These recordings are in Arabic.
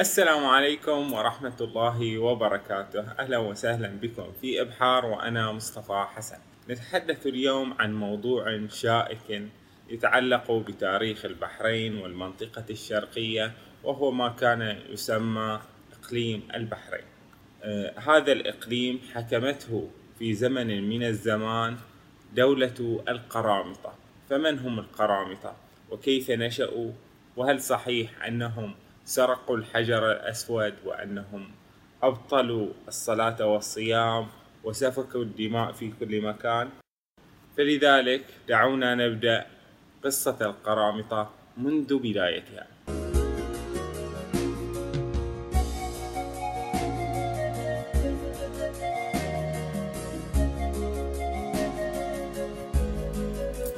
السلام عليكم ورحمة الله وبركاته. أهلا وسهلا بكم في إبحار وأنا مصطفى حسن. نتحدث اليوم عن موضوع شائك يتعلق بتاريخ البحرين والمنطقة الشرقية وهو ما كان يسمى إقليم البحرين. آه هذا الإقليم حكمته في زمن من الزمان دولة القرامطة. فمن هم القرامطة؟ وكيف نشأوا؟ وهل صحيح أنهم سرقوا الحجر الأسود وأنهم أبطلوا الصلاة والصيام وسفكوا الدماء في كل مكان فلذلك دعونا نبدأ قصة القرامطة منذ بدايتها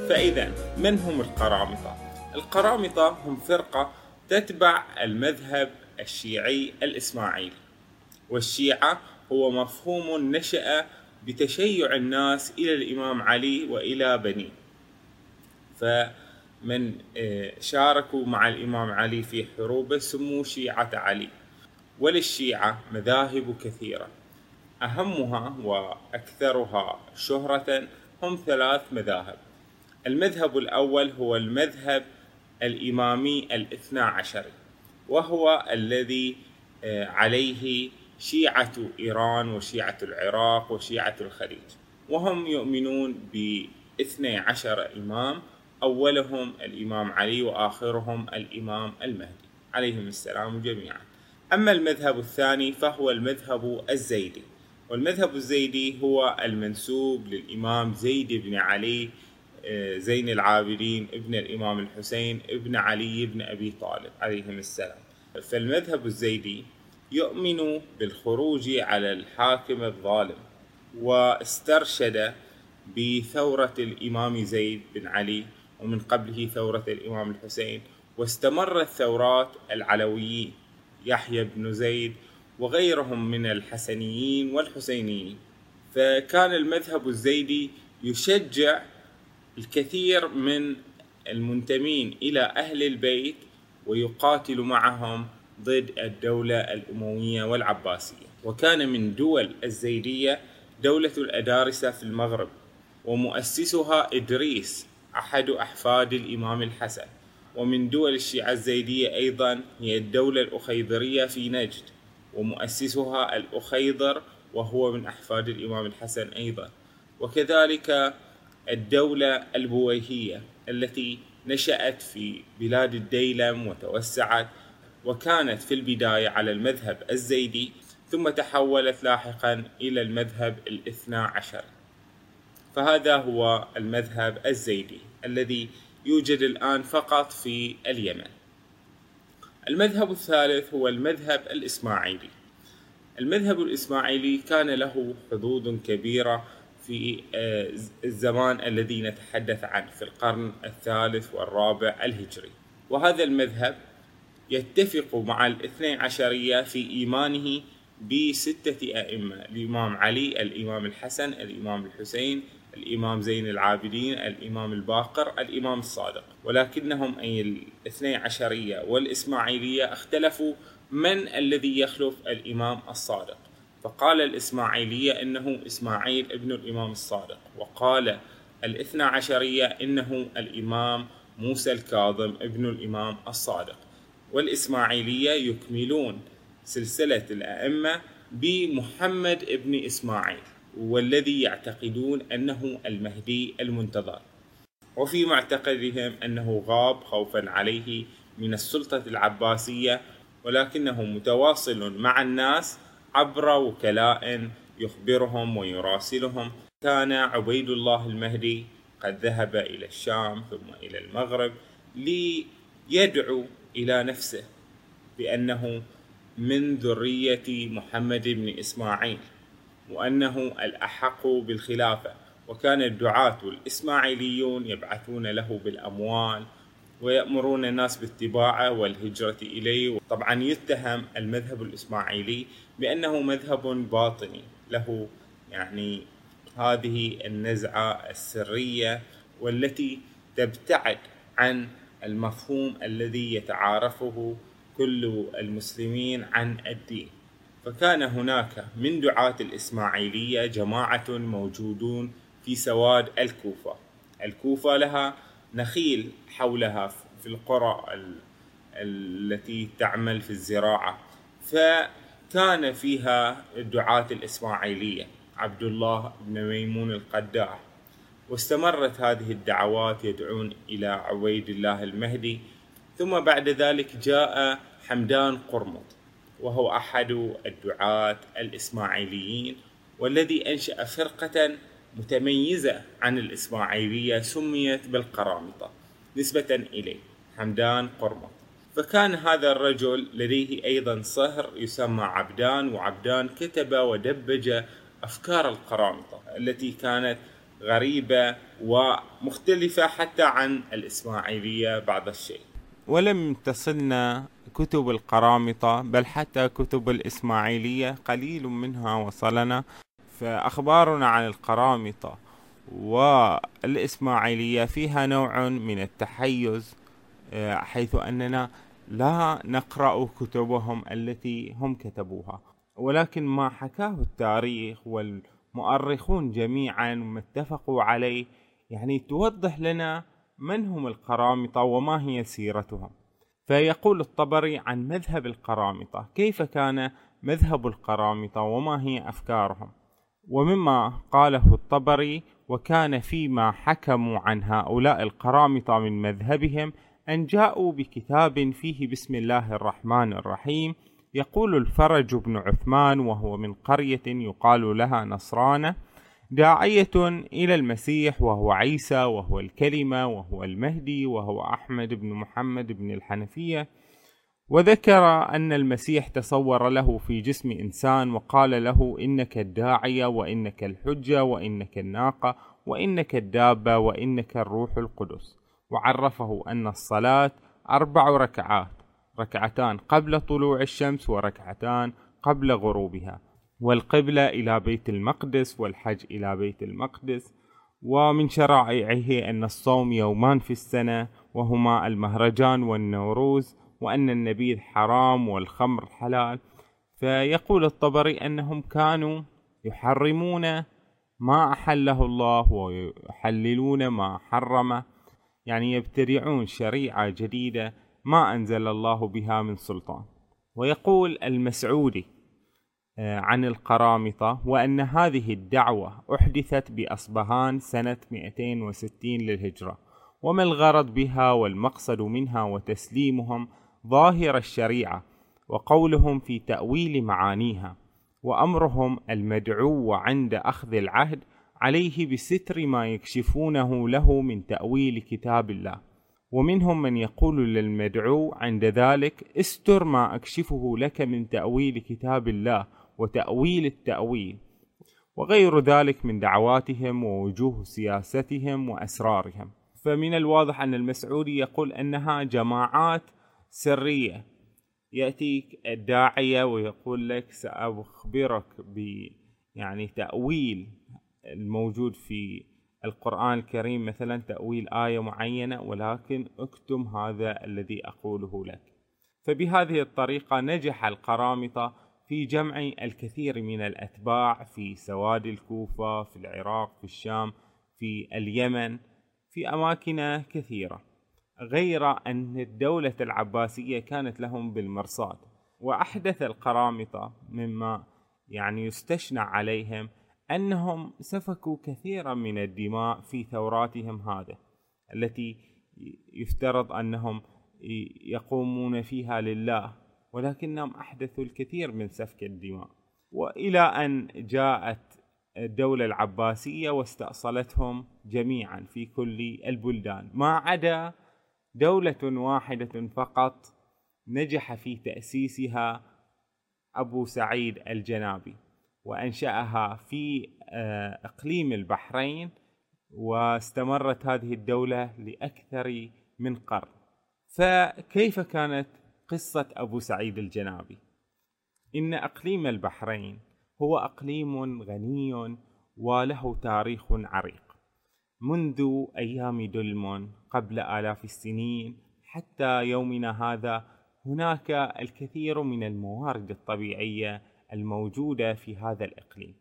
فإذا من هم القرامطة؟ القرامطة هم فرقة تتبع المذهب الشيعي الإسماعيلي. والشيعة هو مفهوم نشأ بتشيع الناس إلى الإمام علي وإلى بنيه فمن آه، شاركوا مع الإمام علي في حروبه سموا شيعة علي. وللشيعة مذاهب كثيرة. أهمها وأكثرها شهرة هم ثلاث مذاهب. المذهب الأول هو المذهب الإمامي الاثنى عشري وهو الذي آه، عليه شيعة إيران وشيعة العراق وشيعة الخليج. وهم يؤمنون باثني عشر إمام أولهم الإمام علي وآخرهم الإمام المهدي عليهم السلام جميعا. أما المذهب الثاني فهو المذهب الزيدي والمذهب الزيدي هو المنسوب للإمام زيد بن علي زين العابدين ابن الإمام الحسين ابن علي بن أبي طالب عليهم السلام. فالمذهب الزيدي يؤمن بالخروج على الحاكم الظالم واسترشد بثورة الإمام زيد بن علي ومن قبله ثورة الإمام الحسين واستمرت ثورات العلويين يحيى بن زيد وغيرهم من الحسنيين والحسينيين. فكان المذهب الزيدي يشجع الكثير من المنتمين إلى أهل البيت ويقاتل معهم ضد الدولة الأموية والعباسية. وكان من دول الزيدية دولة الأدارسة في المغرب ومؤسسها إدريس أحد أحفاد الإمام الحسن. ومن دول الشيعة الزيدية أيضا هي الدولة الأخيضرية في نجد ومؤسسها الأخيضر وهو من أحفاد الإمام الحسن أيضا. وكذلك الدولة البويهية التي نشأت في بلاد الديلم وتوسعت وكانت في البداية على المذهب الزيدي ثم تحولت لاحقا إلى المذهب الاثنى عشر. فهذا هو المذهب الزيدي الذي يوجد الآن فقط في اليمن. المذهب الثالث هو المذهب الإسماعيلي. المذهب الإسماعيلي كان له حظوظ كبيرة في آه، الزمان الذي نتحدث عنه في القرن الثالث والرابع الهجري. وهذا المذهب يتفق مع الاثني عشرية في إيمانه بستة أئمة الإمام علي الإمام الحسن الإمام الحسين الإمام زين العابدين الإمام الباقر الإمام الصادق. ولكنهم أي الاثني عشرية والإسماعيلية اختلفوا من الذي يخلف الإمام الصادق. فقال الإسماعيلية إنه إسماعيل ابن الإمام الصادق وقال الاثنى عشرية إنه الإمام موسى الكاظم ابن الإمام الصادق. والإسماعيلية يكملون سلسلة الأئمة بمحمد ابن إسماعيل والذي يعتقدون أنه المهدي المنتظر. وفي معتقدهم أنه غاب خوفا عليه من السلطة العباسية ولكنه متواصل مع الناس عبر وكلاء يخبرهم ويراسلهم. كان عبيد الله المهدي قد ذهب إلى الشام ثم إلى المغرب ليدعو إلى نفسه بأنه من ذرية محمد بن إسماعيل وأنه الأحق بالخلافة. وكان الدعاة الإسماعيليون يبعثون له بالأموال ويأمرون الناس باتباعه والهجرة إليه. طبعا يتهم المذهب الإسماعيلي بأنه مذهب باطني. له يعني هذه النزعة السرية والتي تبتعد عن المفهوم الذي يتعارفه كل المسلمين عن الدين. فكان هناك من دعاة الإسماعيلية جماعة موجودون في سواد الكوفة. الكوفة لها نخيل حولها في القرى التي تعمل في الزراعة. فكان فيها الدعاة الإسماعيلية عبد الله بن ميمون القداح واستمرت هذه الدعوات يدعون إلى عبيد الله المهدي. ثم بعد ذلك جاء حمدان قرمط وهو أحد الدعاة الإسماعيليين والذي أنشأ فرقة متميزة عن الإسماعيلية سميت بالقرامطة نسبة إليه حمدان قرمط فكان هذا الرجل لديه أيضا صهر يسمى عبدان وعبدان كتب ودبج أفكار القرامطة التي كانت غريبة ومختلفة حتى عن الإسماعيلية بعض الشيء. ولم تصلنا كتب القرامطة بل حتى كتب الإسماعيلية قليل منها وصلنا فأخبارنا عن القرامطة والإسماعيلية فيها نوع من التحيز آه، حيث أننا لا نقرأ كتبهم التي هم كتبوها. ولكن ما حكاه التاريخ والمؤرخون جميعا ما اتفقوا عليه يعني توضح لنا من هم القرامطة وما هي سيرتهم. فيقول الطبري عن مذهب القرامطة كيف كان مذهب القرامطة وما هي أفكارهم؟ ومما قاله الطبري وكان فيما حكموا عن هؤلاء القرامطة من مذهبهم أن جاءوا بكتاب فيه بسم الله الرحمن الرحيم. يقول الفرج بن عثمان وهو من قرية يقال لها نصرانة داعية إلى المسيح وهو عيسى وهو الكلمة وهو المهدي وهو أحمد بن محمد بن الحنفية وذكر أن المسيح تصور له في جسم إنسان وقال له إنك الداعية وإنك الحجة وإنك الناقة وإنك الدابة وإنك الروح القدس. وعرفه أن الصلاة أربع ركعات ركعتان قبل طلوع الشمس وركعتان قبل غروبها. والقبلة إلى بيت المقدس والحج إلى بيت المقدس. ومن شرائعه أن الصوم يومان في السنة وهما المهرجان والنوروز وأن النبيذ حرام والخمر حلال. فيقول الطبري أنهم كانوا يحرمون ما أحله الله ويحللون ما حرمه. يعني يبتدعون شريعة جديدة ما أنزل الله بها من سلطان. ويقول المسعودي آه، عن القرامطة وأن هذه الدعوة أحدثت بأصبهان سنة 260 للهجرة وما الغرض بها والمقصد منها وتسليمهم ظاهر الشريعة وقولهم في تأويل معانيها وأمرهم المدعو عند أخذ العهد عليه بستر ما يكشفونه له من تأويل كتاب الله. ومنهم من يقول للمدعو عند ذلك استر ما أكشفه لك من تأويل كتاب الله وتأويل التأويل. وغير ذلك من دعواتهم ووجوه سياستهم وأسرارهم. فمن الواضح أن المسعودي يقول أنها جماعات سرية. يأتيك الداعية ويقول لك سأخبرك ب يعني تأويل الموجود في القرآن الكريم مثلا تأويل آية معينة ولكن اكتم هذا الذي أقوله لك. فبهذه الطريقة نجح القرامطة في جمع الكثير من الأتباع في سواد الكوفة في العراق في الشام في اليمن في أماكن كثيرة. غير أن الدولة العباسية كانت لهم بالمرصاد وأحدث القرامطة مما يعني يستشنع عليهم أنهم سفكوا كثيرا من الدماء في ثوراتهم هذه التي يفترض أنهم يقومون فيها لله ولكنهم أحدثوا الكثير من سفك الدماء. وإلى أن جاءت الدولة العباسية واستأصلتهم جميعا في كل البلدان ما عدا دولة واحدة فقط نجح في تأسيسها أبو سعيد الجنابي وأنشأها في آه، إقليم البحرين واستمرت هذه الدولة لأكثر من قرن. فكيف كانت قصة أبو سعيد الجنابي؟ إن أقليم البحرين هو أقليم غني وله تاريخ عريق. منذ أيام دلمون قبل آلاف السنين. حتى يومنا هذا هناك الكثير من الموارد الطبيعية الموجودة في هذا الإقليم.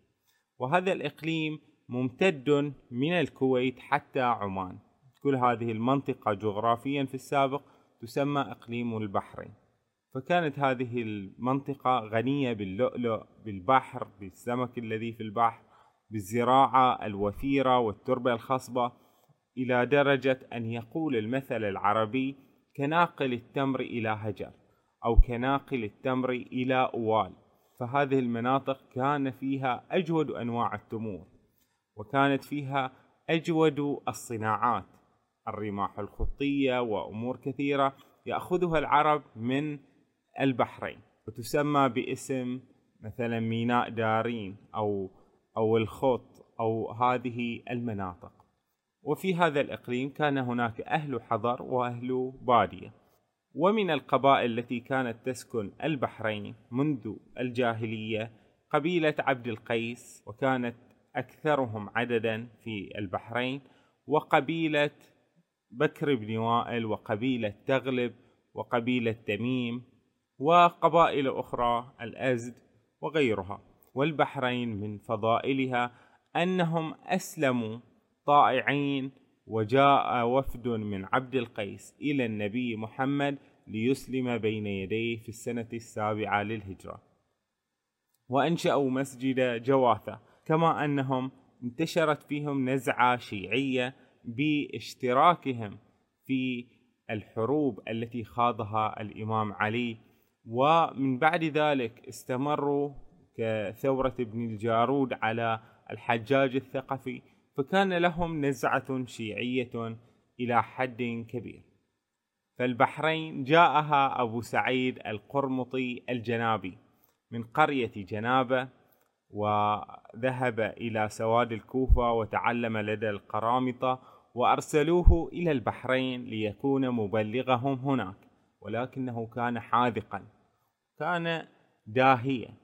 وهذا الإقليم ممتد من الكويت حتى عمان. كل هذه المنطقة جغرافيا في السابق تسمى إقليم البحرين. فكانت هذه المنطقة غنية باللؤلؤ بالبحر بالسمك الذي في البحر بالزراعة الوفيرة والتربة الخصبة. إلى درجة أن يقول المثل العربي كناقل التمر إلى هجر أو كناقل التمر إلى أوال فهذه المناطق كان فيها أجود أنواع التمور وكانت فيها أجود الصناعات الرماح الخطية وأمور كثيرة يأخذها العرب من البحرين وتسمى باسم مثلا ميناء دارين أو أو الخط أو هذه المناطق. وفي هذا الإقليم كان هناك أهل حضر وأهل بادية. ومن القبائل التي كانت تسكن البحرين منذ الجاهلية قبيلة عبد القيس وكانت أكثرهم عددا في البحرين وقبيلة بكر بن وائل وقبيلة تغلب وقبيلة تميم وقبائل أخرى الأزد وغيرها. والبحرين من فضائلها أنهم أسلموا طائعين وجاء وفد من عبد القيس إلى النبي محمد ليسلم بين يديه في السنة السابعة للهجرة. وأنشأوا مسجد جواثة كما أنهم انتشرت فيهم نزعة شيعية باشتراكهم في الحروب التي خاضها الإمام علي. ومن بعد ذلك استمروا كثورة ابن الجارود على الحجاج الثقفي فكان لهم نزعة شيعية إلى حد كبير. فالبحرين جاءها أبو سعيد القرمطي الجنابي من قرية جنابة وذهب إلى سواد الكوفة وتعلم لدى القرامطة وأرسلوه إلى البحرين ليكون مبلغهم هناك. ولكنه كان حاذقا كان داهيا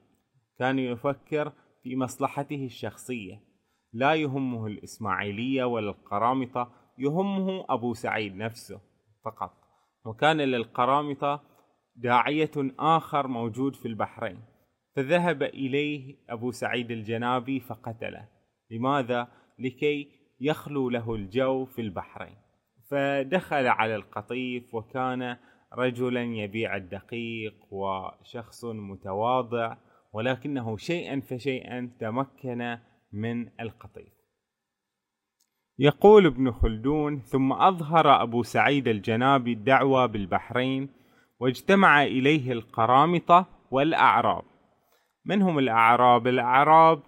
كان يفكر في مصلحته الشخصية. لا يهمه الإسماعيلية ولا القرامطة يهمه أبو سعيد نفسه فقط. وكان للقرامطة داعية آخر موجود في البحرين. فذهب إليه أبو سعيد الجنابي فقتله. لماذا؟ لكي يخلو له الجو في البحرين. فدخل على القطيف وكان رجلا يبيع الدقيق وشخص متواضع ولكنه شيئا فشيئا تمكن من القطيف يقول ابن خلدون ثم أظهر أبو سعيد الجنابي الدعوة بالبحرين واجتمع إليه القرامطة والأعراب من هم الأعراب؟ الأعراب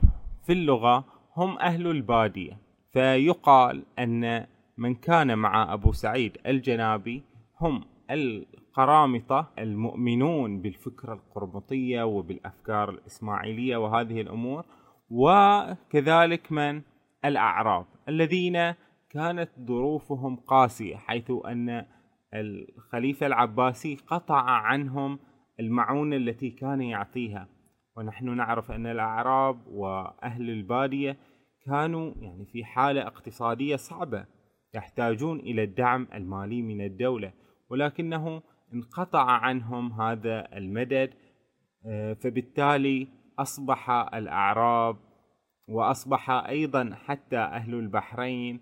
في اللغة هم أهل البادية فيقال أن من كان مع أبو سعيد الجنابي هم القرامطة المؤمنون بالفكرة القرمطية وبالأفكار الإسماعيلية وهذه الأمور وكذلك من؟ الأعراب الذين كانت ظروفهم قاسية حيث أن الخليفة العباسي قطع عنهم المعونة التي كان يعطيها. ونحن نعرف أن الأعراب وأهل البادية كانوا يعني في حالة اقتصادية صعبة يحتاجون إلى الدعم المالي من الدولة. ولكنه انقطع عنهم هذا المدد آه، فبالتالي أصبح الأعراب وأصبح أيضا حتى أهل البحرين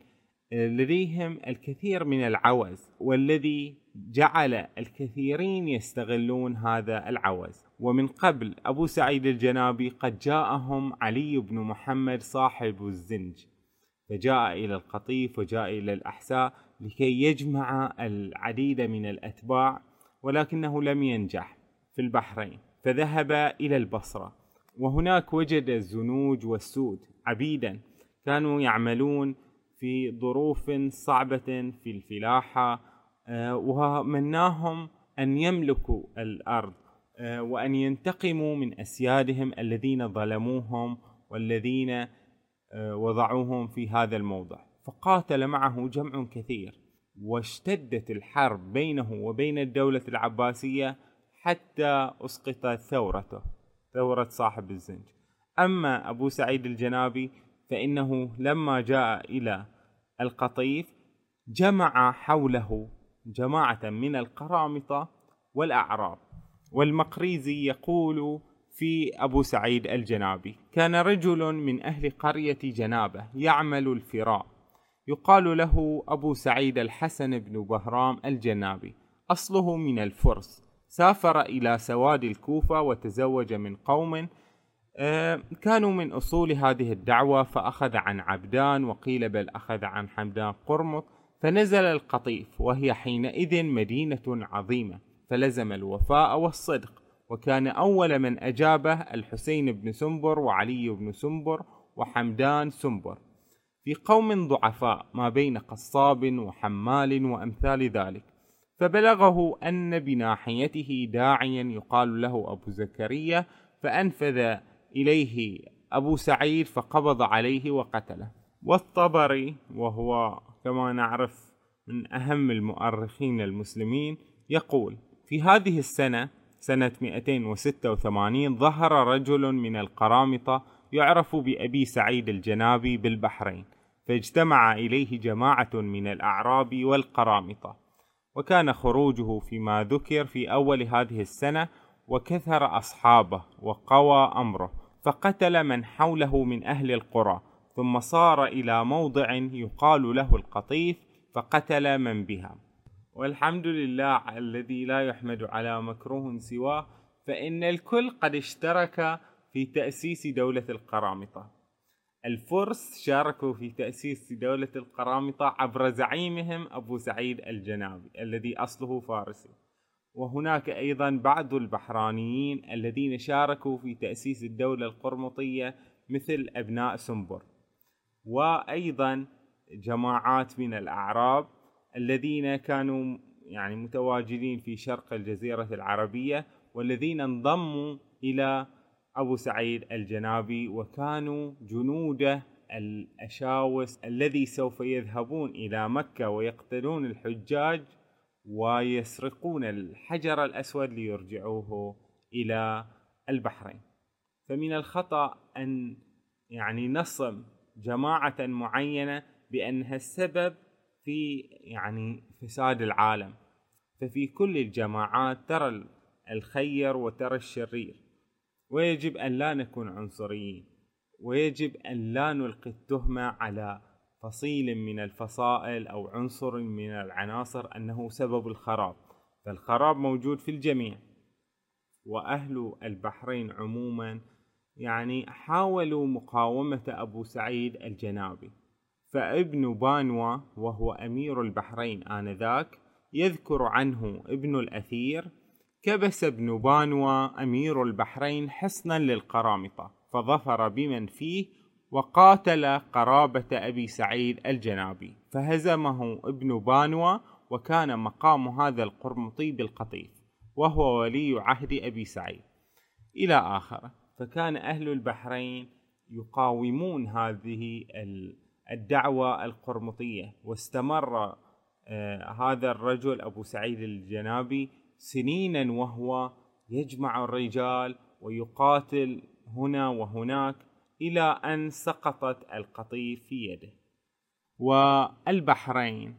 لديهم الكثير من العوز والذي جعل الكثيرين يستغلون هذا العوز. ومن قبل أبو سعيد الجنابي قد جاءهم علي بن محمد صاحب الزنج فجاء إلى القطيف وجاء إلى الأحساء لكي يجمع العديد من الأتباع ولكنه لم ينجح في البحرين فذهب إلى البصرة. وهناك وجد الزنوج والسود عبيدا. كانوا يعملون في ظروف صعبة في الفلاحة آه، ومناهم أن يملكوا الأرض آه، وأن ينتقموا من أسيادهم الذين ظلموهم والذين آه، وضعوهم في هذا الموضع. فقاتل معه جمع كثير واشتدت الحرب بينه وبين الدولة العباسية حتى أسقطت ثورته. ثورة صاحب الزنج. أما أبو سعيد الجنابي فإنه لما جاء إلى القطيف جمع حوله جماعة من القرامطة والأعراب. والمقريزي يقول في أبو سعيد الجنابي كان رجل من أهل قرية جنابة يعمل الفراء. يقال له أبو سعيد الحسن بن بهرام الجنابي أصله من الفرس. سافر إلى سواد الكوفة وتزوج من قوم آه، كانوا من أصول هذه الدعوة فأخذ عن عبدان وقيل بل أخذ عن حمدان قرمط فنزل القطيف وهي حينئذ مدينة عظيمة فلزم الوفاء والصدق وكان أول من أجابه الحسين بن سنبر وعلي بن سنبر وحمدان سنبر. في قوم ضعفاء ما بين قصاب وحمال وأمثال ذلك. فبلغه أن بناحيته داعيا يقال له أبو زكريا فأنفذ إليه أبو سعيد فقبض عليه وقتله. والطبري وهو كما نعرف من أهم المؤرخين المسلمين يقول في هذه السنة سنة 286 ظهر رجل من القرامطة يعرف بأبي سعيد الجنابي بالبحرين فاجتمع إليه جماعة من الأعراب والقرامطة. وكان خروجه فيما ذكر في أول هذه السنة وكثر أصحابه وقوى أمره فقتل من حوله من أهل القرى ثم صار إلى موضع يقال له القطيف فقتل من بها. والحمد لله الذي لا يحمد على مكروه سواه فإن الكل قد اشترك في تأسيس دولة القرامطة. الفرس شاركوا في تأسيس دولة القرامطة عبر زعيمهم أبو سعيد الجنابي الذي أصله فارسي. وهناك أيضا بعض البحرانيين الذين شاركوا في تأسيس الدولة القرمطية مثل أبناء سنبر. وأيضا جماعات من الأعراب الذين كانوا يعني متواجدين في شرق الجزيرة العربية والذين انضموا إلى أبو سعيد الجنابي وكانوا جنوده الأشاوس الذي سوف يذهبون إلى مكة ويقتلون الحجاج ويسرقون الحجر الأسود ليرجعوه إلى البحرين. فمن الخطأ أن يعني نصم جماعة معينة بأنها السبب في يعني فساد العالم. ففي كل الجماعات ترى الخير وترى الشرير. ويجب أن لا نكون عنصريين. ويجب أن لا نلقي التهمة على فصيل من الفصائل أو عنصر من العناصر أنه سبب الخراب. فالخراب موجود في الجميع. وأهل البحرين عموما يعني حاولوا مقاومة أبو سعيد الجنابي. فابن بانوا وهو أمير البحرين آنذاك يذكر عنه ابن الأثير كبس ابن بانوا أمير البحرين حصنا للقرامطة فظفر بمن فيه وقاتل قرابة أبي سعيد الجنابي فهزمه ابن بانوا وكان مقام هذا القرمطي بالقطيف وهو ولي عهد أبي سعيد. إلى آخره فكان أهل البحرين يقاومون هذه الدعوة القرمطية واستمر آه، هذا الرجل أبو سعيد الجنابي سنينا وهو يجمع الرجال ويقاتل هنا وهناك إلى أن سقطت القطيف في يده. والبحرين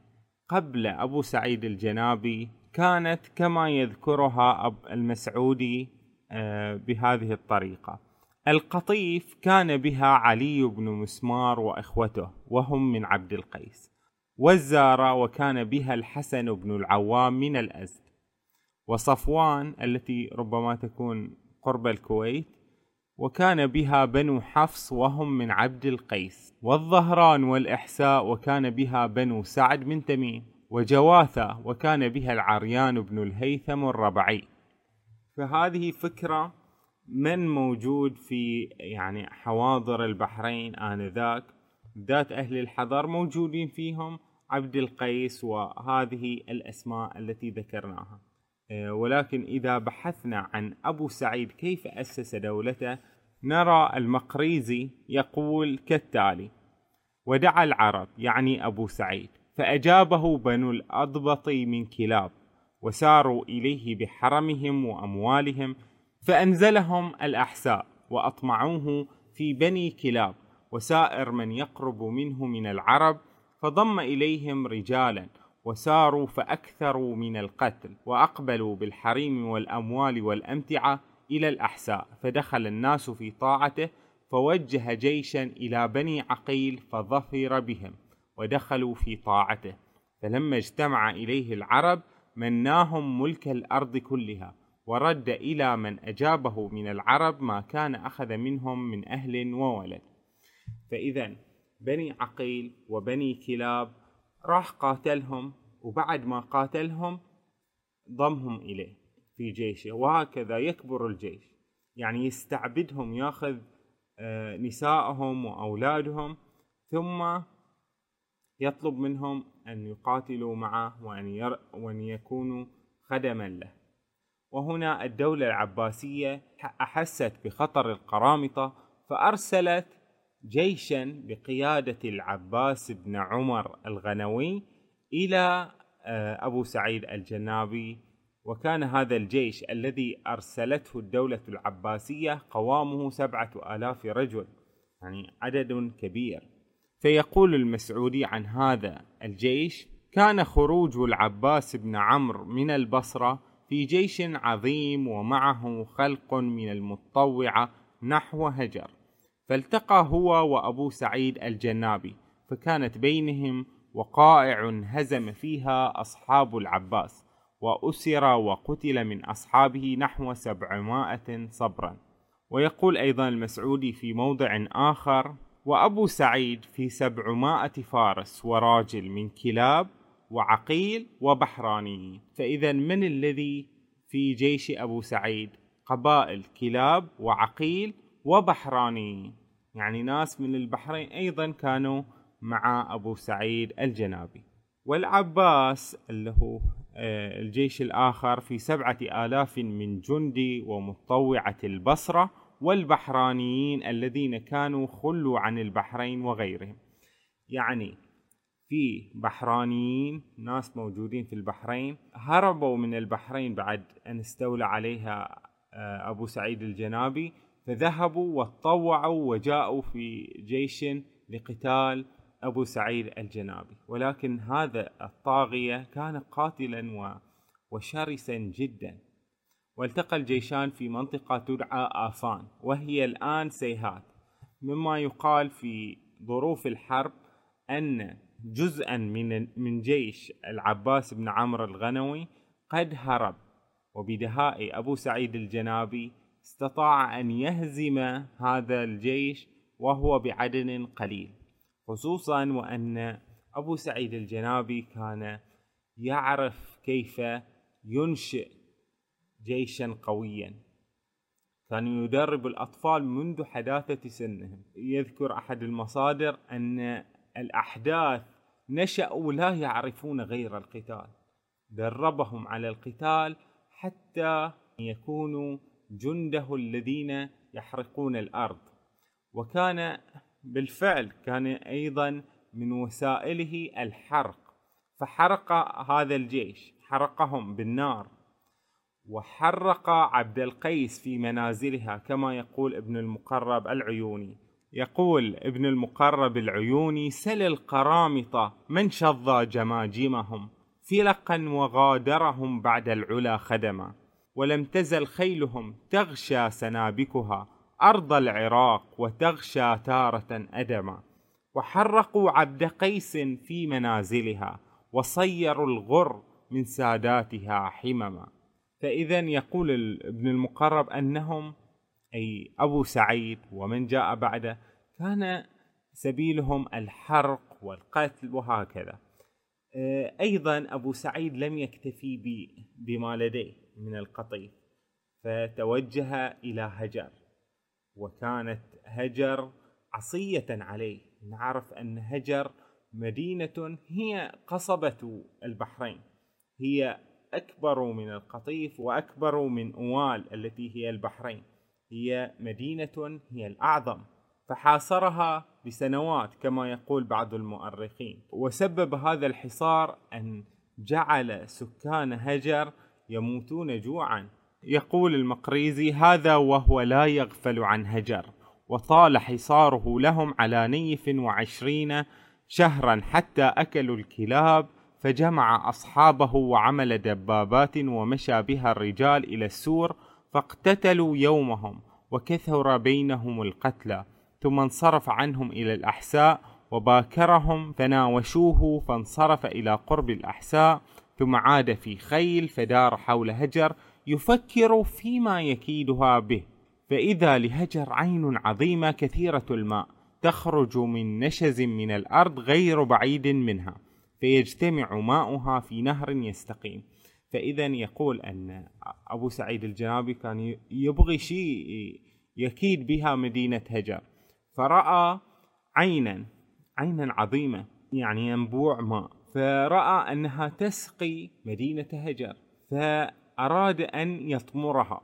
قبل أبو سعيد الجنابي كانت كما يذكرها أب المسعودي آه، بهذه الطريقة. القطيف كان بها علي بن مسمار وإخوته وهم من عبد القيس. والزارة وكان بها الحسن بن العوام من الأزد. وصفوان التي ربما تكون قرب الكويت وكان بها بنو حفص وهم من عبد القيس والظهران والإحساء وكان بها بنو سعد من تميم وجواثة وكان بها العريان بن الهيثم الربعي. فهذه فكرة من موجود في يعني حواضر البحرين آنذاك؟ ذات أهل الحضر موجودين فيهم عبد القيس وهذه الأسماء التي ذكرناها. ولكن إذا بحثنا عن أبو سعيد كيف أسس دولته نرى المقريزي يقول كالتالي ودعا العرب يعني أبو سعيد فأجابه بنو الأضبط من كلاب وساروا إليه بحرمهم وأموالهم فأنزلهم الأحساء وأطمعوه في بني كلاب وسائر من يقرب منه من العرب فضم إليهم رجالا وساروا فأكثروا من القتل وأقبلوا بالحريم والأموال والأمتعة إلى الأحساء فدخل الناس في طاعته فوجه جيشا إلى بني عقيل فظفر بهم ودخلوا في طاعته. فلما اجتمع إليه العرب مناهم ملك الأرض كلها ورد إلى من أجابه من العرب ما كان أخذ منهم من أهل وولد. فإذا بني عقيل وبني كلاب راح قاتلهم وبعد ما قاتلهم ضمهم إليه في جيشه وهكذا يكبر الجيش. يعني يستعبدهم ياخذ آه، نسائهم وأولادهم ثم يطلب منهم أن يقاتلوا معه وأن, ير وأن يكونوا خدما له. وهنا الدولة العباسية أحست بخطر القرامطة فأرسلت جيشا بقيادة العباس بن عمر الغنوي إلى آه، أبو سعيد الجنابي. وكان هذا الجيش الذي أرسلته الدولة العباسية قوامه سبعة آلاف رجل يعني عدد كبير. فيقول المسعودي عن هذا الجيش كان خروج العباس بن عمرو من البصرة في جيش عظيم ومعه خلق من المطوعة نحو هجر. فالتقى هو وأبو سعيد الجنابي فكانت بينهم وقائع هزم فيها أصحاب العباس وأسر وقتل من أصحابه نحو سبعمائة صبرا. ويقول أيضا المسعودي في موضع آخر وأبو سعيد في سبعمائة فارس وراجل من كلاب وعقيل وبحراني فإذا من الذي في جيش أبو سعيد؟ قبائل كلاب وعقيل وبحراني. يعني ناس من البحرين أيضا كانوا مع أبو سعيد الجنابي والعباس اللي هو آه، الجيش الآخر في سبعة آلاف من جندي ومطوعة البصرة والبحرانيين الذين كانوا خلوا عن البحرين وغيرهم. يعني في بحرانيين ناس موجودين في البحرين هربوا من البحرين بعد أن استولى عليها آه، أبو سعيد الجنابي فذهبوا وتطوعوا وجاءوا في جيش لقتال أبو سعيد الجنابي. ولكن هذا الطاغية كان قاتلا وشرسا جدا. والتقى الجيشان في منطقة تدعى آفان وهي الآن سيهات. مما يقال في ظروف الحرب أن جزءا من من جيش العباس بن عمرو الغنوي قد هرب. وبدهاء أبو سعيد الجنابي استطاع أن يهزم هذا الجيش وهو بعدد قليل خصوصا وأن أبو سعيد الجنابي كان يعرف كيف ينشئ جيشا قويا. كان يدرب الأطفال منذ حداثة سنهم. يذكر أحد المصادر أن الأحداث نشأوا لا يعرفون غير القتال. دربهم على القتال حتى يكونوا جنده الذين يحرقون الأرض. وكان بالفعل كان أيضا من وسائله الحرق. فحرق هذا الجيش حرقهم بالنار. وحرق عبد القيس في منازلها كما يقول ابن المقرب العيوني. يقول ابن المقرب العيوني سل القرامطة من شظى جماجمهم؟ فلقا وغادرهم بعد العلا خدما. ولم تزل خيلهم تغشى سنابكها أرض العراق وتغشى تارة أدما. وحرقوا عبد قيس في منازلها وصيروا الغر من ساداتها حمما. فإذا يقول ابن المقرب أنهم أي أبو سعيد ومن جاء بعده كان سبيلهم الحرق والقتل وهكذا. أيضا أبو سعيد لم يكتفي بما لديه. من القطيف فتوجه إلى هجر. وكانت هجر عصية عليه. نعرف أن هجر مدينة هي قصبة البحرين. هي أكبر من القطيف وأكبر من أوال التي هي البحرين. هي مدينة هي الأعظم. فحاصرها بسنوات كما يقول بعض المؤرخين. وسبب هذا الحصار أن جعل سكان هجر يموتون جوعا. يقول المقريزي هذا وهو لا يغفل عن هجر. وطال حصاره لهم على نيف وعشرين شهرا حتى أكلوا الكلاب فجمع أصحابه وعمل دبابات ومشى بها الرجال إلى السور فاقتتلوا يومهم وكثر بينهم القتلى ثم انصرف عنهم إلى الأحساء وباكرهم فناوشوه فانصرف إلى قرب الأحساء ثم عاد في خيل فدار حول هجر يفكر فيما يكيدها به. فإذا لهجر عين عظيمة كثيرة الماء تخرج من نشز من الأرض غير بعيد منها فيجتمع ماؤها في نهر يستقيم. فإذا يقول أن أبو سعيد الجنابي كان يبغي شيء يكيد بها مدينة هجر. فرأى عينا عينا عظيمة يعني ينبوع ماء. فرأى أنها تسقي مدينة هجر فأراد أن يطمرها.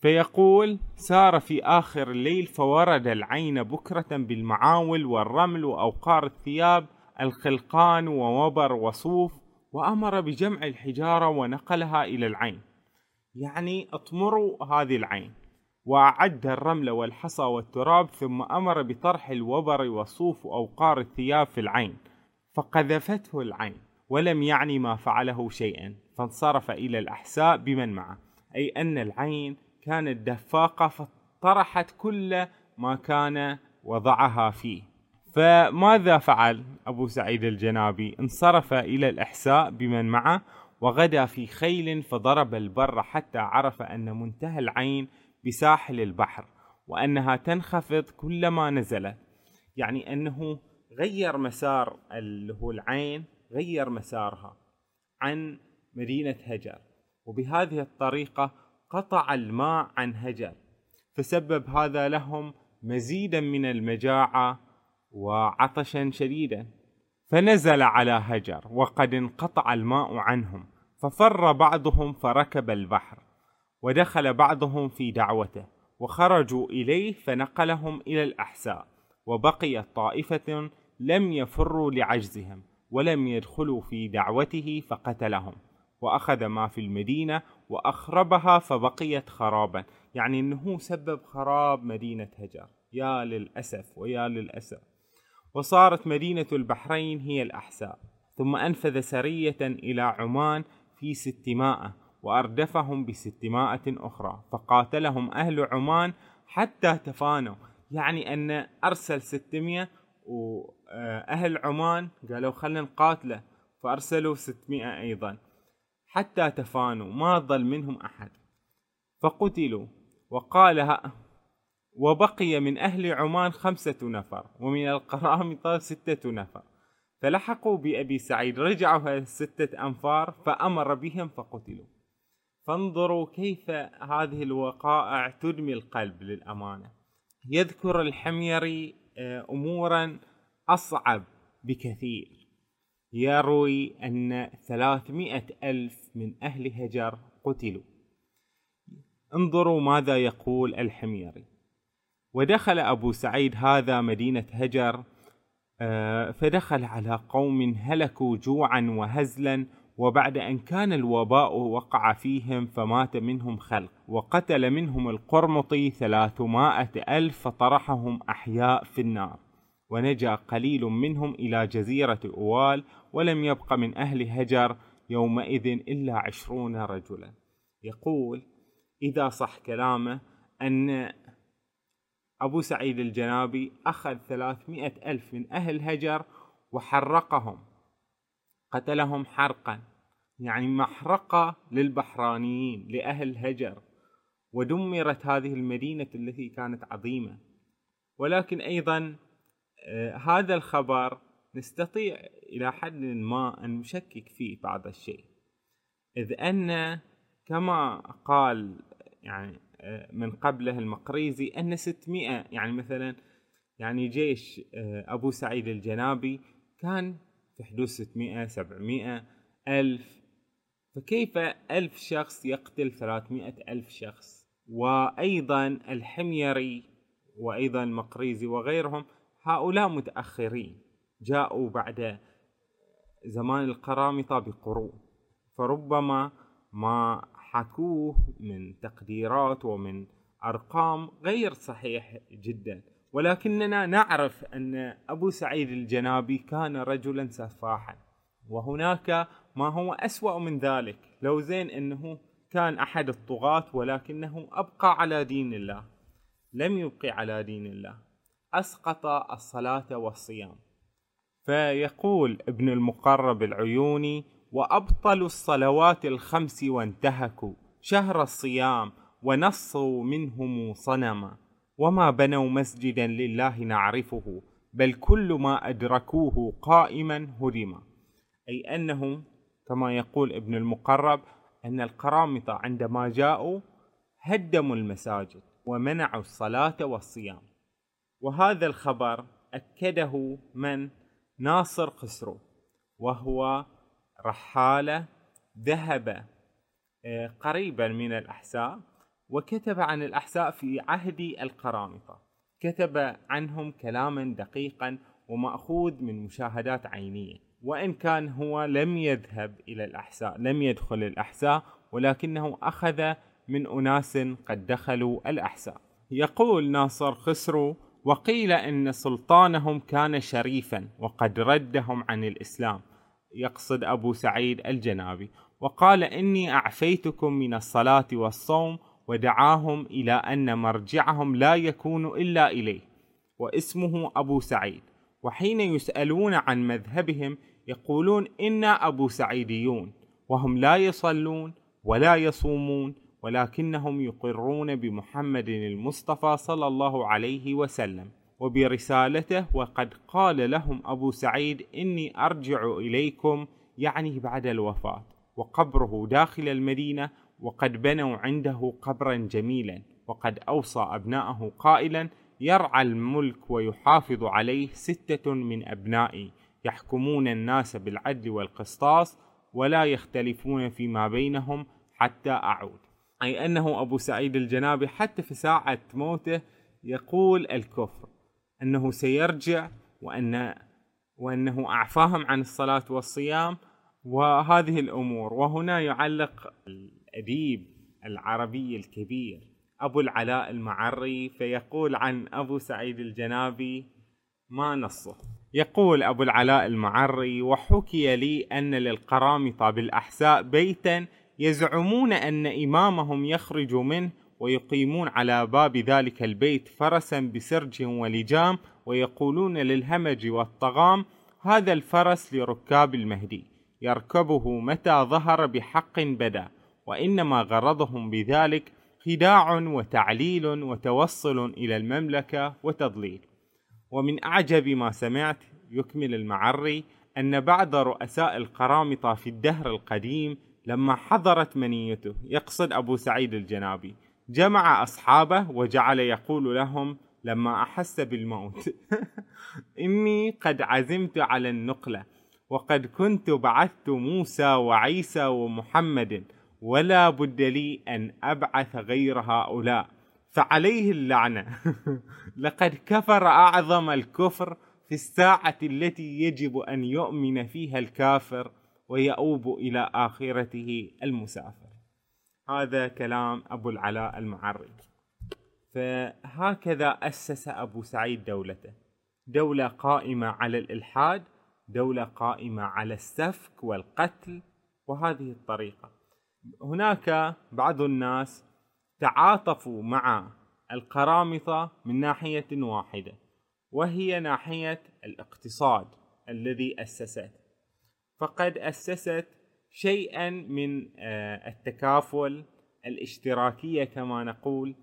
فيقول سار في آخر الليل فورد العين بكرة بالمعاول والرمل وأوقار الثياب الخلقان ووبر وصوف وأمر بجمع الحجارة ونقلها إلى العين. يعني اطمروا هذه العين. وأعد الرمل والحصى والتراب ثم أمر بطرح الوبر والصوف وأوقار الثياب في العين. فقذفته العين ولم يعني ما فعله شيئا فانصرف إلى الأحساء بمن معه أي أن العين كانت دفاقة فطرحت كل ما كان وضعها فيه. فماذا فعل أبو سعيد الجنابي؟ انصرف إلى الإحساء بمن معه وغدا في خيل فضرب البر حتى عرف أن منتهى العين بساحل البحر وأنها تنخفض كلما نزلت يعني أنه غير مسار اللي هو العين غير مسارها عن مدينة هجر. وبهذه الطريقة قطع الماء عن هجر فسبب هذا لهم مزيدا من المجاعة وعطشا شديدا. فنزل على هجر وقد انقطع الماء عنهم ففر بعضهم فركب البحر ودخل بعضهم في دعوته وخرجوا إليه فنقلهم إلى الأحساء وبقيت طائفة لم يفروا لعجزهم ولم يدخلوا في دعوته فقتلهم وأخذ ما في المدينة وأخربها فبقيت خرابا. يعني أنه سبب خراب مدينة هجر. يا للأسف ويا للأسف. وصارت مدينة البحرين هي الأحساء. ثم أنفذ سرية إلى عمان في ستمائة وأردفهم بستمائة أخرى. فقاتلهم أهل عمان حتى تفانوا. يعني أن أرسل ستمائة وأهل عمان قالوا خلنا نقاتله فأرسلوا ستمائة أيضا. حتى تفانوا ما ظل منهم أحد. فقتلوا وقال وبقي من أهل عمان خمسة نفر ومن القرامطة ستة نفر. فلحقوا بأبي سعيد رجعوا ستة أنفار فأمر بهم فقتلوا. فانظروا كيف هذه الوقائع تدمي القلب للأمانة. يذكر الحميري آه، أمورا أصعب بكثير. يروي أن ثلاثمائة ألف من أهل هجر قتلوا. انظروا ماذا يقول الحميري. ودخل أبو سعيد هذا مدينة هجر آه، فدخل على قوم هلكوا جوعا وهزلا وبعد أن كان الوباء وقع فيهم فمات منهم خلق. وقتل منهم القرمطي ثلاثمائة ألف فطرحهم أحياء في النار. ونجا قليل منهم إلى جزيرة أوال ولم يبق من أهل هجر يومئذ إلا عشرون رجلا. يقول إذا صح كلامه أن أبو سعيد الجنابي أخذ ثلاثمائة ألف من أهل هجر وحرقهم قتلهم حرقا يعني محرقة للبحرانيين لأهل هجر ودمرت هذه المدينة التي كانت عظيمة. ولكن أيضا هذا الخبر نستطيع إلى حد ما أن نشكك فيه بعض الشيء. إذ أن كما قال يعني آه، من قبله المقريزي أن 600 يعني مثلا يعني جيش آه، أبو سعيد الجنابي كان في حدود 600 700 ألف. فكيف ألف شخص يقتل 300 ألف شخص؟ وأيضا الحميري وأيضا المقريزي وغيرهم هؤلاء متأخرين جاءوا بعد زمان القرامطة بقرون فربما ما حكوه من تقديرات ومن أرقام غير صحيح جدا. ولكننا نعرف أن أبو سعيد الجنابي كان رجلا سفاحا وهناك ما هو أسوأ من ذلك. لو زين أنه كان أحد الطغاة ولكنه أبقى على دين الله لم يبقي على دين الله. أسقط الصلاة والصيام. فيقول ابن المقرب العيوني وأبطلوا الصلوات الخمس وانتهكوا شهر الصيام ونصوا منهم صنما. وما بنوا مسجدا لله نعرفه بل كل ما أدركوه قائما هدم أي أنه كما يقول ابن المقرب أن القرامطة عندما جاءوا هدموا المساجد ومنعوا الصلاة والصيام. وهذا الخبر أكده من ناصر خسرو وهو رحالة ذهب آه، قريبا من الأحساء وكتب عن الأحساء في عهد القرامطة. كتب عنهم كلاما دقيقا ومأخوذ من مشاهدات عينية. وإن كان هو لم يذهب إلى الأحساء لم يدخل الأحساء ولكنه أخذ من أناس قد دخلوا الأحساء. يقول ناصر خسرو وقيل إن سلطانهم كان شريفا وقد ردهم عن الإسلام يقصد أبو سعيد الجنابي وقال إني أعفيتكم من الصلاة والصوم ودعاهم إلى أن مرجعهم لا يكون إلا إليه واسمه أبو سعيد. وحين يسألون عن مذهبهم يقولون إنا أبو سعيديون وهم لا يصلون ولا يصومون ولكنهم يقرون بمحمد المصطفى صلى الله عليه وسلم وبرسالته وقد قال لهم أبو سعيد إني أرجع إليكم يعني بعد الوفاة وقبره داخل المدينة وقد بنوا عنده قبرا جميلا وقد أوصى أبناءه قائلا يرعى الملك ويحافظ عليه ستة من أبنائي يحكمون الناس بالعدل والقسطاس ولا يختلفون فيما بينهم حتى أعود. أي أنه أبو سعيد الجنابي حتى في ساعة موته يقول الكفر أنه سيرجع وأن وأنه أعفاهم عن الصلاة والصيام وهذه الأمور. وهنا يعلق الأديب العربي الكبير أبو العلاء المعري فيقول عن أبو سعيد الجنابي ما نصه. يقول أبو العلاء المعري وحكي لي أن للقرامطة بالأحساء بيتا يزعمون أن إمامهم يخرج منه ويقيمون على باب ذلك البيت فرسا بسرج ولجام ويقولون للهمج والطغام هذا الفرس لركاب المهدي يركبه متى ظهر بحق بدا وإنما غرضهم بذلك خداع وتعليل وتوصل إلى المملكة وتضليل. ومن أعجب ما سمعت يكمل المعري أن بعض رؤساء القرامطة في الدهر القديم لما حضرت منيته يقصد أبو سعيد الجنابي جمع أصحابه وجعل يقول لهم لما أحس بالموت إني قد عزمت على النقلة وقد كنت بعثت موسى وعيسى ومحمد ولا بد لي أن أبعث غير هؤلاء فعليه اللعنة. لقد كفر أعظم الكفر في الساعة التي يجب أن يؤمن فيها الكافر. ويؤوب إلى آخرته المسافر. هذا كلام أبو العلاء المعري فهكذا أسس أبو سعيد دولته. دولة قائمة على الإلحاد دولة قائمة على السفك والقتل وهذه الطريقة. هناك بعض الناس تعاطفوا مع القرامطة من ناحية واحدة وهي ناحية الاقتصاد الذي أسسته. فقد أسست شيئا من آه، التكافل الاشتراكية كما نقول.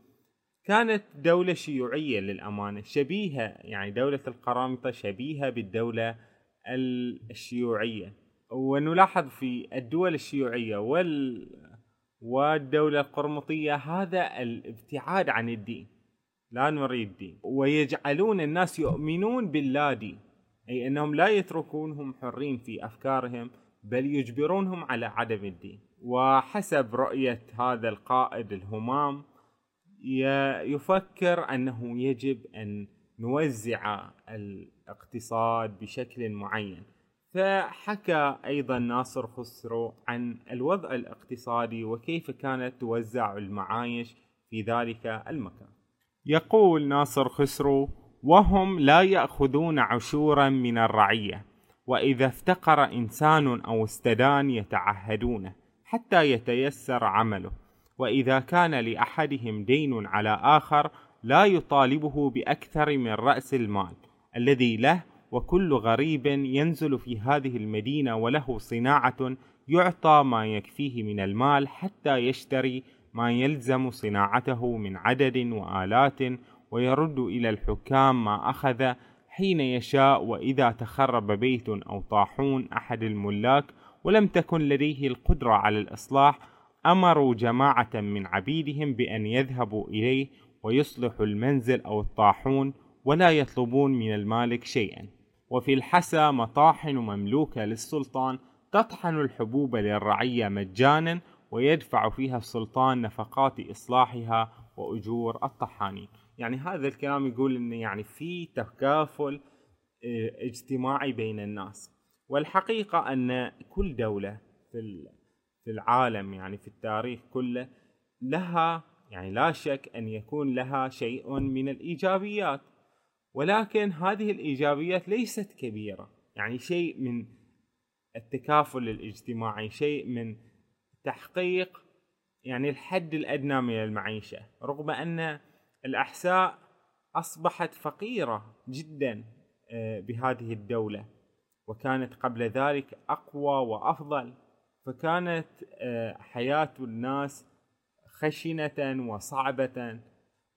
كانت دولة شيوعية للأمانة شبيهة يعني دولة القرامطة شبيهة بالدولة الشيوعية. ونلاحظ في الدول الشيوعية وال والدولة القرمطية هذا الابتعاد عن الدين لا نريد دين ويجعلون الناس يؤمنون باللا دين أي أنهم لا يتركونهم حرين في أفكارهم بل يجبرونهم على عدم الدين. وحسب رؤية هذا القائد الهمام يفكر أنه يجب أن نوزع الاقتصاد بشكل معين. فحكى أيضا ناصر خسرو عن الوضع الاقتصادي وكيف كانت توزع المعايش في ذلك المكان. يقول ناصر خسرو وهم لا يأخذون عشورا من الرعية وإذا افتقر إنسان أو استدان يتعهدونه حتى يتيسر عمله وإذا كان لأحدهم دين على آخر لا يطالبه بأكثر من رأس المال الذي له وكل غريب ينزل في هذه المدينة وله صناعة يعطى ما يكفيه من المال حتى يشتري ما يلزم صناعته من عدد وآلات ويرد إلى الحكام ما أخذ حين يشاء وإذا تخرب بيت أو طاحون أحد الملاك ولم تكن لديه القدرة على الإصلاح أمروا جماعة من عبيدهم بأن يذهبوا إليه ويصلحوا المنزل أو الطاحون ولا يطلبون من المالك شيئا. وفي الحسا مطاحن مملوكة للسلطان تطحن الحبوب للرعية مجانا ويدفع فيها السلطان نفقات إصلاحها وأجور الطحانين. يعني هذا الكلام يقول أن يعني في تكافل آه، اجتماعي بين الناس. والحقيقة أن كل دولة في العالم يعني في التاريخ كله لها يعني لا شك أن يكون لها شيء من الإيجابيات. ولكن هذه الإيجابيات ليست كبيرة. يعني شيء من التكافل الاجتماعي شيء من تحقيق يعني الحد الأدنى من المعيشة. رغم أن الأحساء أصبحت فقيرة جدا آه، بهذه الدولة وكانت قبل ذلك أقوى وأفضل. فكانت آه، حياة الناس خشنة وصعبة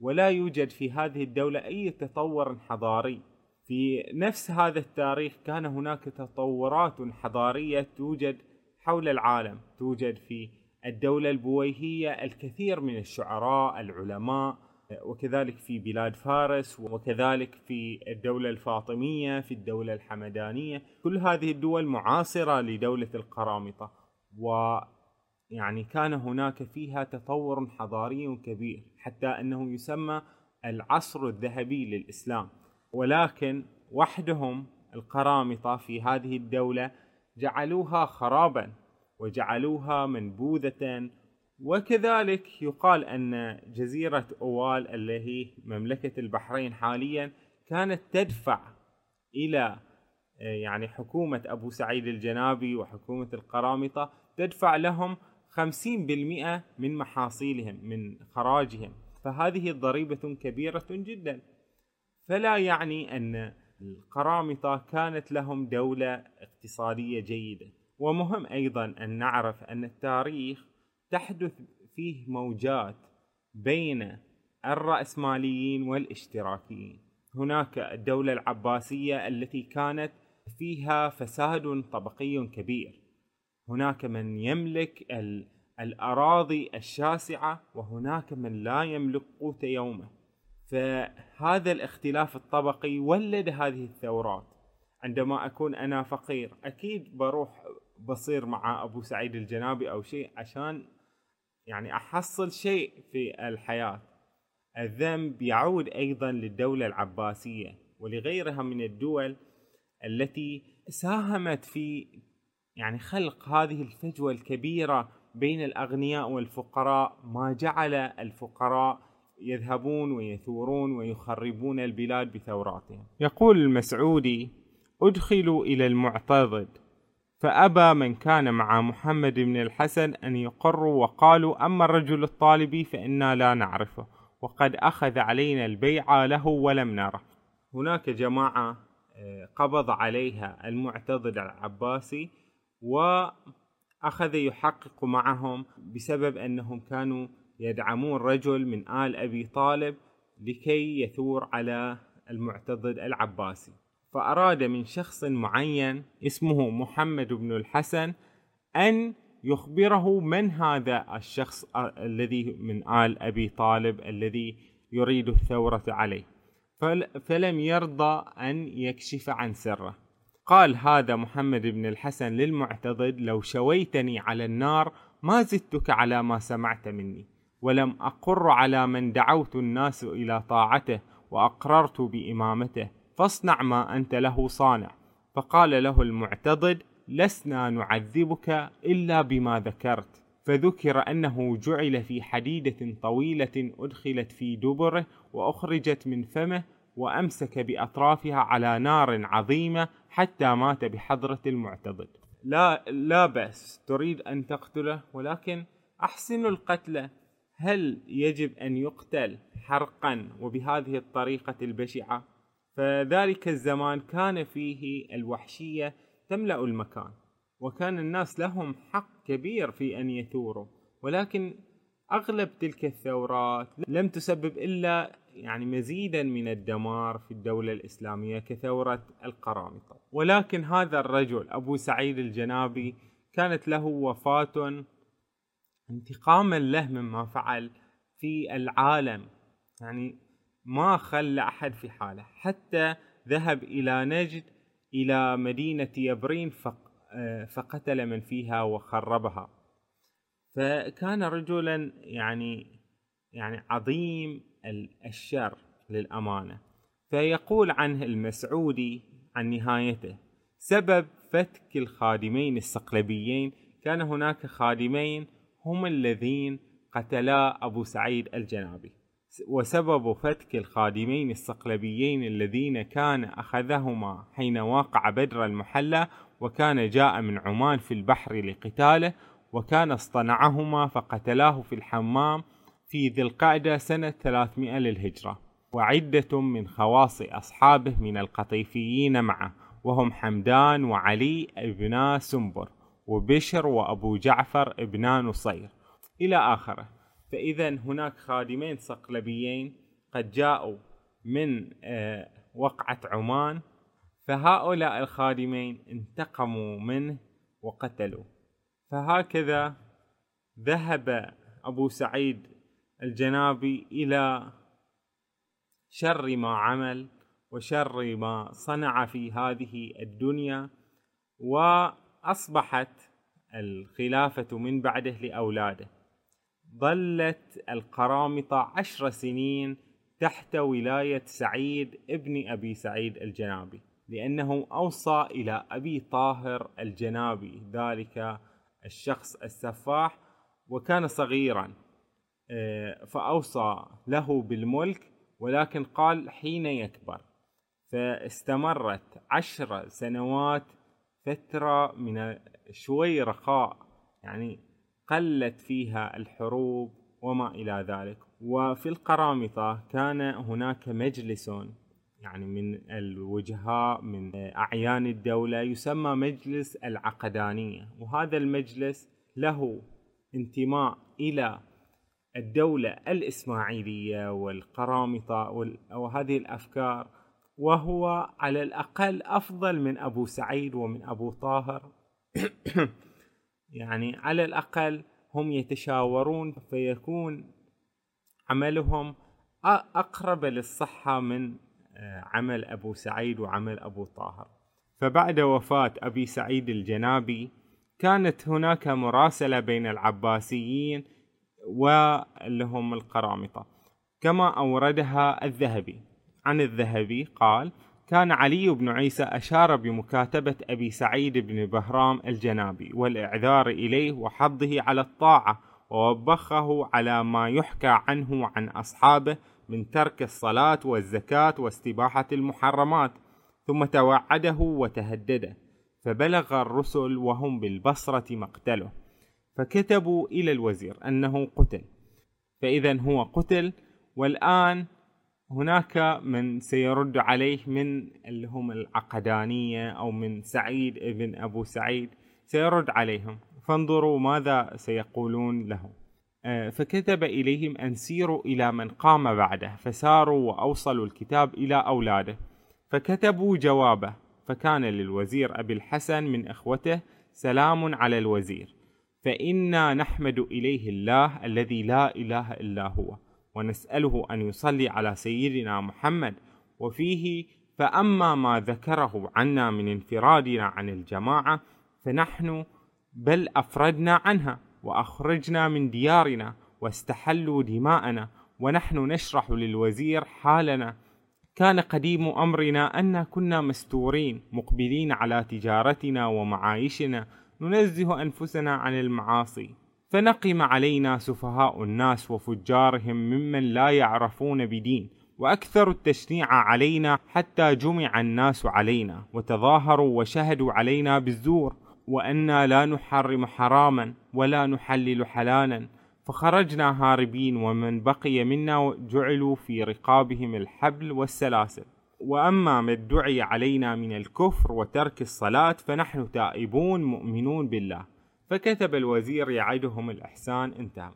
ولا يوجد في هذه الدولة أي تطور حضاري. في نفس هذا التاريخ كان هناك تطورات حضارية توجد حول العالم. توجد في الدولة البويهية الكثير من الشعراء العلماء وكذلك في بلاد فارس وكذلك في الدولة الفاطمية في الدولة الحمدانية. كل هذه الدول معاصرة لدولة القرامطة. و يعني كان هناك فيها تطور حضاري كبير حتى أنه يسمى العصر الذهبي للإسلام. ولكن وحدهم القرامطة في هذه الدولة جعلوها خرابا وجعلوها منبوذة وكذلك يقال أن جزيرة أوال اللي هي مملكة البحرين حاليا كانت تدفع إلى يعني حكومة أبو سعيد الجنابي وحكومة القرامطة تدفع لهم 50% من محاصيلهم من خراجهم. فهذه ضريبة كبيرة جدا. فلا يعني أن القرامطة كانت لهم دولة اقتصادية جيدة. ومهم أيضا أن نعرف أن التاريخ تحدث فيه موجات بين الرأسماليين والاشتراكيين. هناك الدولة العباسية التي كانت فيها فساد طبقي كبير. هناك من يملك الأراضي الشاسعة وهناك من لا يملك قوت يومه. فهذا الاختلاف الطبقي ولد هذه الثورات. عندما أكون أنا فقير أكيد بروح بصير مع أبو سعيد الجنابي أو شيء عشان يعني أحصل شيء في الحياة. الذنب يعود أيضا للدولة العباسية ولغيرها من الدول التي ساهمت في يعني خلق هذه الفجوة الكبيرة بين الأغنياء والفقراء. ما جعل الفقراء يذهبون ويثورون ويخربون البلاد بثوراتهم. يقول المسعودي أدخلوا إلى المعتضد فأبى من كان مع محمد بن الحسن أن يقروا وقالوا أما الرجل الطالبي فإنا لا نعرفه وقد أخذ علينا البيع له ولم نره. هناك جماعة آه، قبض عليها المعتضد العباسي وأخذ يحقق معهم بسبب أنهم كانوا يدعمون رجل من آل أبي طالب لكي يثور على المعتضد العباسي. فأراد من شخص معين اسمه محمد بن الحسن أن يخبره من هذا الشخص الذي من آل أبي طالب الذي يريد الثورة عليه. فلم يرضى أن يكشف عن سره. قال هذا محمد بن الحسن للمعتضد لو شويتني على النار ما زدتك على ما سمعت مني ولم أقر على من دعوت الناس إلى طاعته وأقررت بإمامته فاصنع ما أنت له صانع. فقال له المعتضد لسنا نعذبك إلا بما ذكرت. فذكر أنه جعل في حديدة طويلة أدخلت في دبره وأخرجت من فمه وأمسك بأطرافها على نار عظيمة حتى مات بحضرة المعتضد. لا لا بأس. تريد أن تقتله ولكن أحسن القتل. هل يجب أن يقتل حرقا؟ وبهذه الطريقة البشعة فذلك الزمان كان فيه الوحشية تملأ المكان وكان الناس لهم حق كبير في أن يثوروا ولكن أغلب تلك الثورات لم تسبب إلا يعني مزيدا من الدمار في الدولة الإسلامية كثورة القرامطة. ولكن هذا الرجل أبو سعيد الجنابي كانت له وفاة انتقاما له مما فعل في العالم. يعني ما خلى أحد في حاله حتى ذهب إلى نجد إلى مدينة يبرين فقتل من فيها وخربها. فكان رجلا يعني يعني عظيم الشر للأمانة. فيقول عنه المسعودي عن نهايته سبب فتك الخادمين الصقلبيين كان هناك خادمين هم الذين قتلا أبو سعيد الجنابي. وسبب فتك الخادمين الصقلبيين الذين كان أخذهما حين واقع بدر المحلى وكان جاء من عمان في البحر لقتاله وكان اصطنعهما فقتلاه في الحمام في ذي القعدة سنة 300 للهجرة. وعدة من خواص أصحابه من القطيفيين معه وهم حمدان وعلي ابنا سنبر وبشر وأبو جعفر ابنا نصير. إلى آخره. فإذا هناك خادمين صقلبيين قد جاءوا من آه، وقعة عمان فهؤلاء الخادمين انتقموا منه وقتلوا. فهكذا ذهب أبو سعيد الجنابي إلى شر ما عمل وشر ما صنع في هذه الدنيا وأصبحت الخلافة من بعده لأولاده. ظلت القرامطة عشر سنين تحت ولاية سعيد ابن أبي سعيد الجنابي لأنه أوصى إلى أبي طاهر الجنابي ذلك الشخص السفاح وكان صغيرا آه، فأوصى له بالملك ولكن قال حين يكبر. فاستمرت عشر سنوات فترة من شوي رخاء يعني قلت فيها الحروب وما إلى ذلك. وفي القرامطة كان هناك مجلس يعني من الوجهاء من أعيان الدولة يسمى مجلس العقدانية. وهذا المجلس له انتماء إلى الدولة الإسماعيلية والقرامطة وهذه الأفكار. وهو على الأقل أفضل من أبو سعيد ومن أبو طاهر. يعني على الأقل هم يتشاورون فيكون عملهم أقرب للصحة من آه، عمل أبو سعيد وعمل أبو طاهر. فبعد وفاة أبي سعيد الجنابي كانت هناك مراسلة بين العباسيين واللي هم القرامطة. كما أوردها الذهبي. عن الذهبي قال كان علي بن عيسى أشار بمكاتبة أبي سعيد بن بهرام الجنابي والإعذار إليه وحضه على الطاعة ووبخه على ما يحكى عنه وعن أصحابه من ترك الصلاة والزكاة واستباحة المحرمات ثم توعده وتهدده فبلغ الرسل وهم بالبصرة مقتله فكتبوا إلى الوزير أنه قتل فإذا هو قتل والآن هناك من سيرد عليه من اللي هم العقدانية أو من سعيد ابن أبو سعيد سيرد عليهم. فانظروا ماذا سيقولون له. آه، فكتب إليهم أن سيروا إلى من قام بعده فساروا وأوصلوا الكتاب إلى أولاده. فكتبوا جوابه فكان للوزير أبي الحسن من إخوته سلام على الوزير. فإنا نحمد إليه الله الذي لا إله إلا هو. ونسأله أن يصلي على سيدنا محمد وفيه فأما ما ذكره عنا من انفرادنا عن الجماعة فنحن بل أفردنا عنها وأخرجنا من ديارنا واستحلوا دماءنا ونحن نشرح للوزير حالنا. كان قديم أمرنا أن كنا مستورين مقبلين على تجارتنا ومعايشنا ننزه أنفسنا عن المعاصي. فنقم علينا سفهاء الناس وفجارهم ممن لا يعرفون بدين وأكثر التشنيع علينا حتى جمع الناس علينا وتظاهروا وشهدوا علينا بالزور وأنا لا نحرم حراما ولا نحلل حلالا فخرجنا هاربين ومن بقي منا جعلوا في رقابهم الحبل والسلاسل. وأما ما ادعي علينا من الكفر وترك الصلاة فنحن تائبون مؤمنون بالله. فكتب الوزير يعدهم الإحسان انتهى.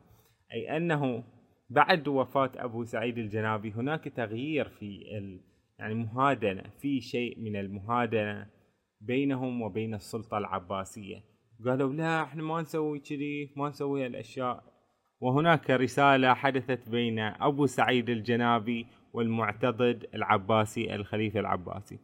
أي أنه بعد وفاة أبو سعيد الجنابي هناك تغيير في ال... يعني مهادنة في شيء من المهادنة بينهم وبين السلطة العباسية. قالوا لا إحنا ما نسوي كذي ما نسوي هالأشياء. وهناك رسالة حدثت بين أبو سعيد الجنابي والمعتضد العباسي الخليفة العباسي.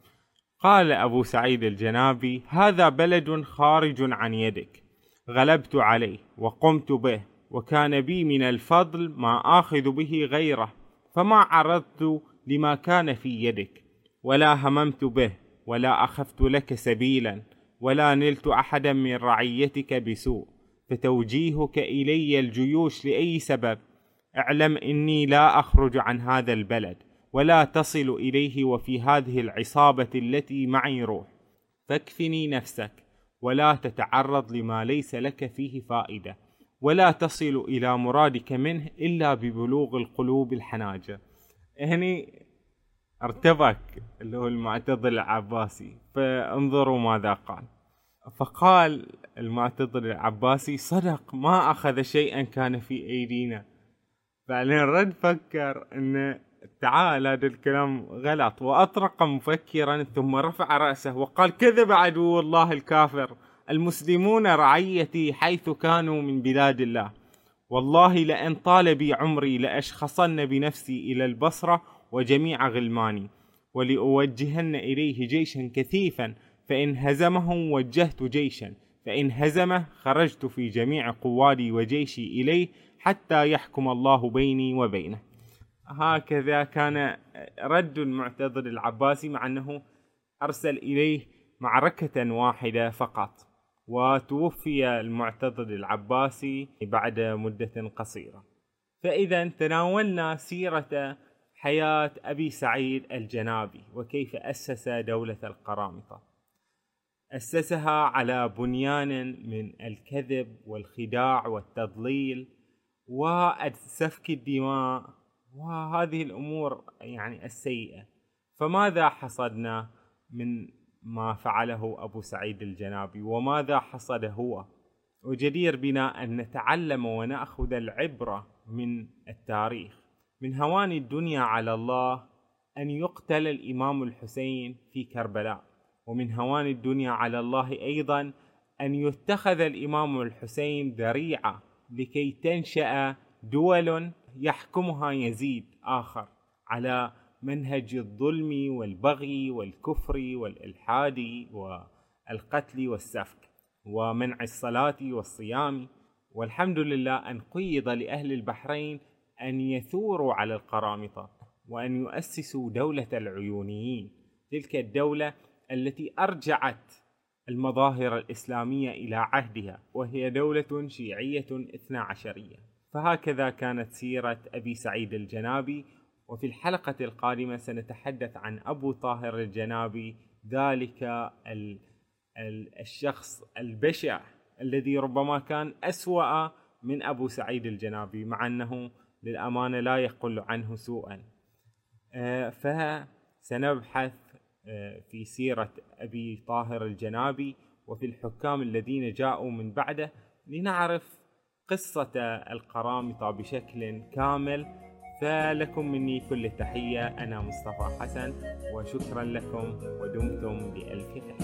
قال أبو سعيد الجنابي هذا بلد خارج عن يدك. غلبت عليه وقمت به وكان بي من الفضل ما آخذ به غيره فما عرضت لما كان في يدك ولا هممت به ولا أخفت لك سبيلا ولا نلت أحدا من رعيتك بسوء فتوجيهك إلي الجيوش لأي سبب. اعلم إني لا أخرج عن هذا البلد ولا تصل إليه وفي هذه العصابة التي معي روح. فاكفني نفسك. ولا تتعرض لما ليس لك فيه فائدة ولا تصل إلى مرادك منه إلا ببلوغ القلوب الحناجر هني ارتبك اللي هو المعتضل العباسي فانظروا ماذا قال. فقال المعتضل العباسي صدق ما أخذ شيئا كان في أيدينا. بعدين رد فكر إنه تعال هذا الكلام غلط. وأطرق مفكرا ثم رفع رأسه وقال كذب عدو الله الكافر. المسلمون رعيتي حيث كانوا من بلاد الله. والله لئن طال بي عمري لأشخصن بنفسي إلى البصرة وجميع غلماني. ولأوجهن إليه جيشا كثيفا. فإن هزمهم وجهت جيشا. فإن هزمه خرجت في جميع قوادي وجيشي إليه حتى يحكم الله بيني وبينه. هكذا كان رد المعتضد العباسي مع أنه أرسل إليه معركة واحدة فقط وتوفي المعتضد العباسي بعد مدة قصيرة. فإذا تناولنا سيرة حياة أبي سعيد الجنابي وكيف أسس دولة القرامطة. أسسها على بنيان من الكذب والخداع والتضليل وسفك الدماء وهذه الأمور يعني السيئة. فماذا حصدنا من ما فعله أبو سعيد الجنابي؟ وماذا حصد هو؟ وجدير بنا أن نتعلم ونأخذ العبرة من التاريخ. من هوان الدنيا على الله أن يقتل الإمام الحسين في كربلاء. ومن هوان الدنيا على الله أيضا أن يتخذ الإمام الحسين ذريعة لكي تنشأ دول يحكمها يزيد آخر على منهج الظلم والبغي والكفر والإلحاد والقتل والسفك ومنع الصلاة والصيام. والحمد لله أن قيض لأهل البحرين أن يثوروا على القرامطة وأن يؤسسوا دولة العيونيين. تلك الدولة التي أرجعت المظاهر الإسلامية إلى عهدها وهي دولة شيعية اثنا عشرية. فهكذا كانت سيرة أبي سعيد الجنابي وفي الحلقة القادمة سنتحدث عن أبو طاهر الجنابي ذلك ال ال الشخص البشع الذي ربما كان أسوأ من أبو سعيد الجنابي مع أنه للأمانة لا يقل عنه سوءا. آه، فسنبحث آه، في سيرة أبي طاهر الجنابي وفي الحكام الذين جاءوا من بعده لنعرف قصة القرامطة بشكل كامل فلكم مني كل تحية. أنا مصطفى حسن وشكرا لكم ودمتم بألف خير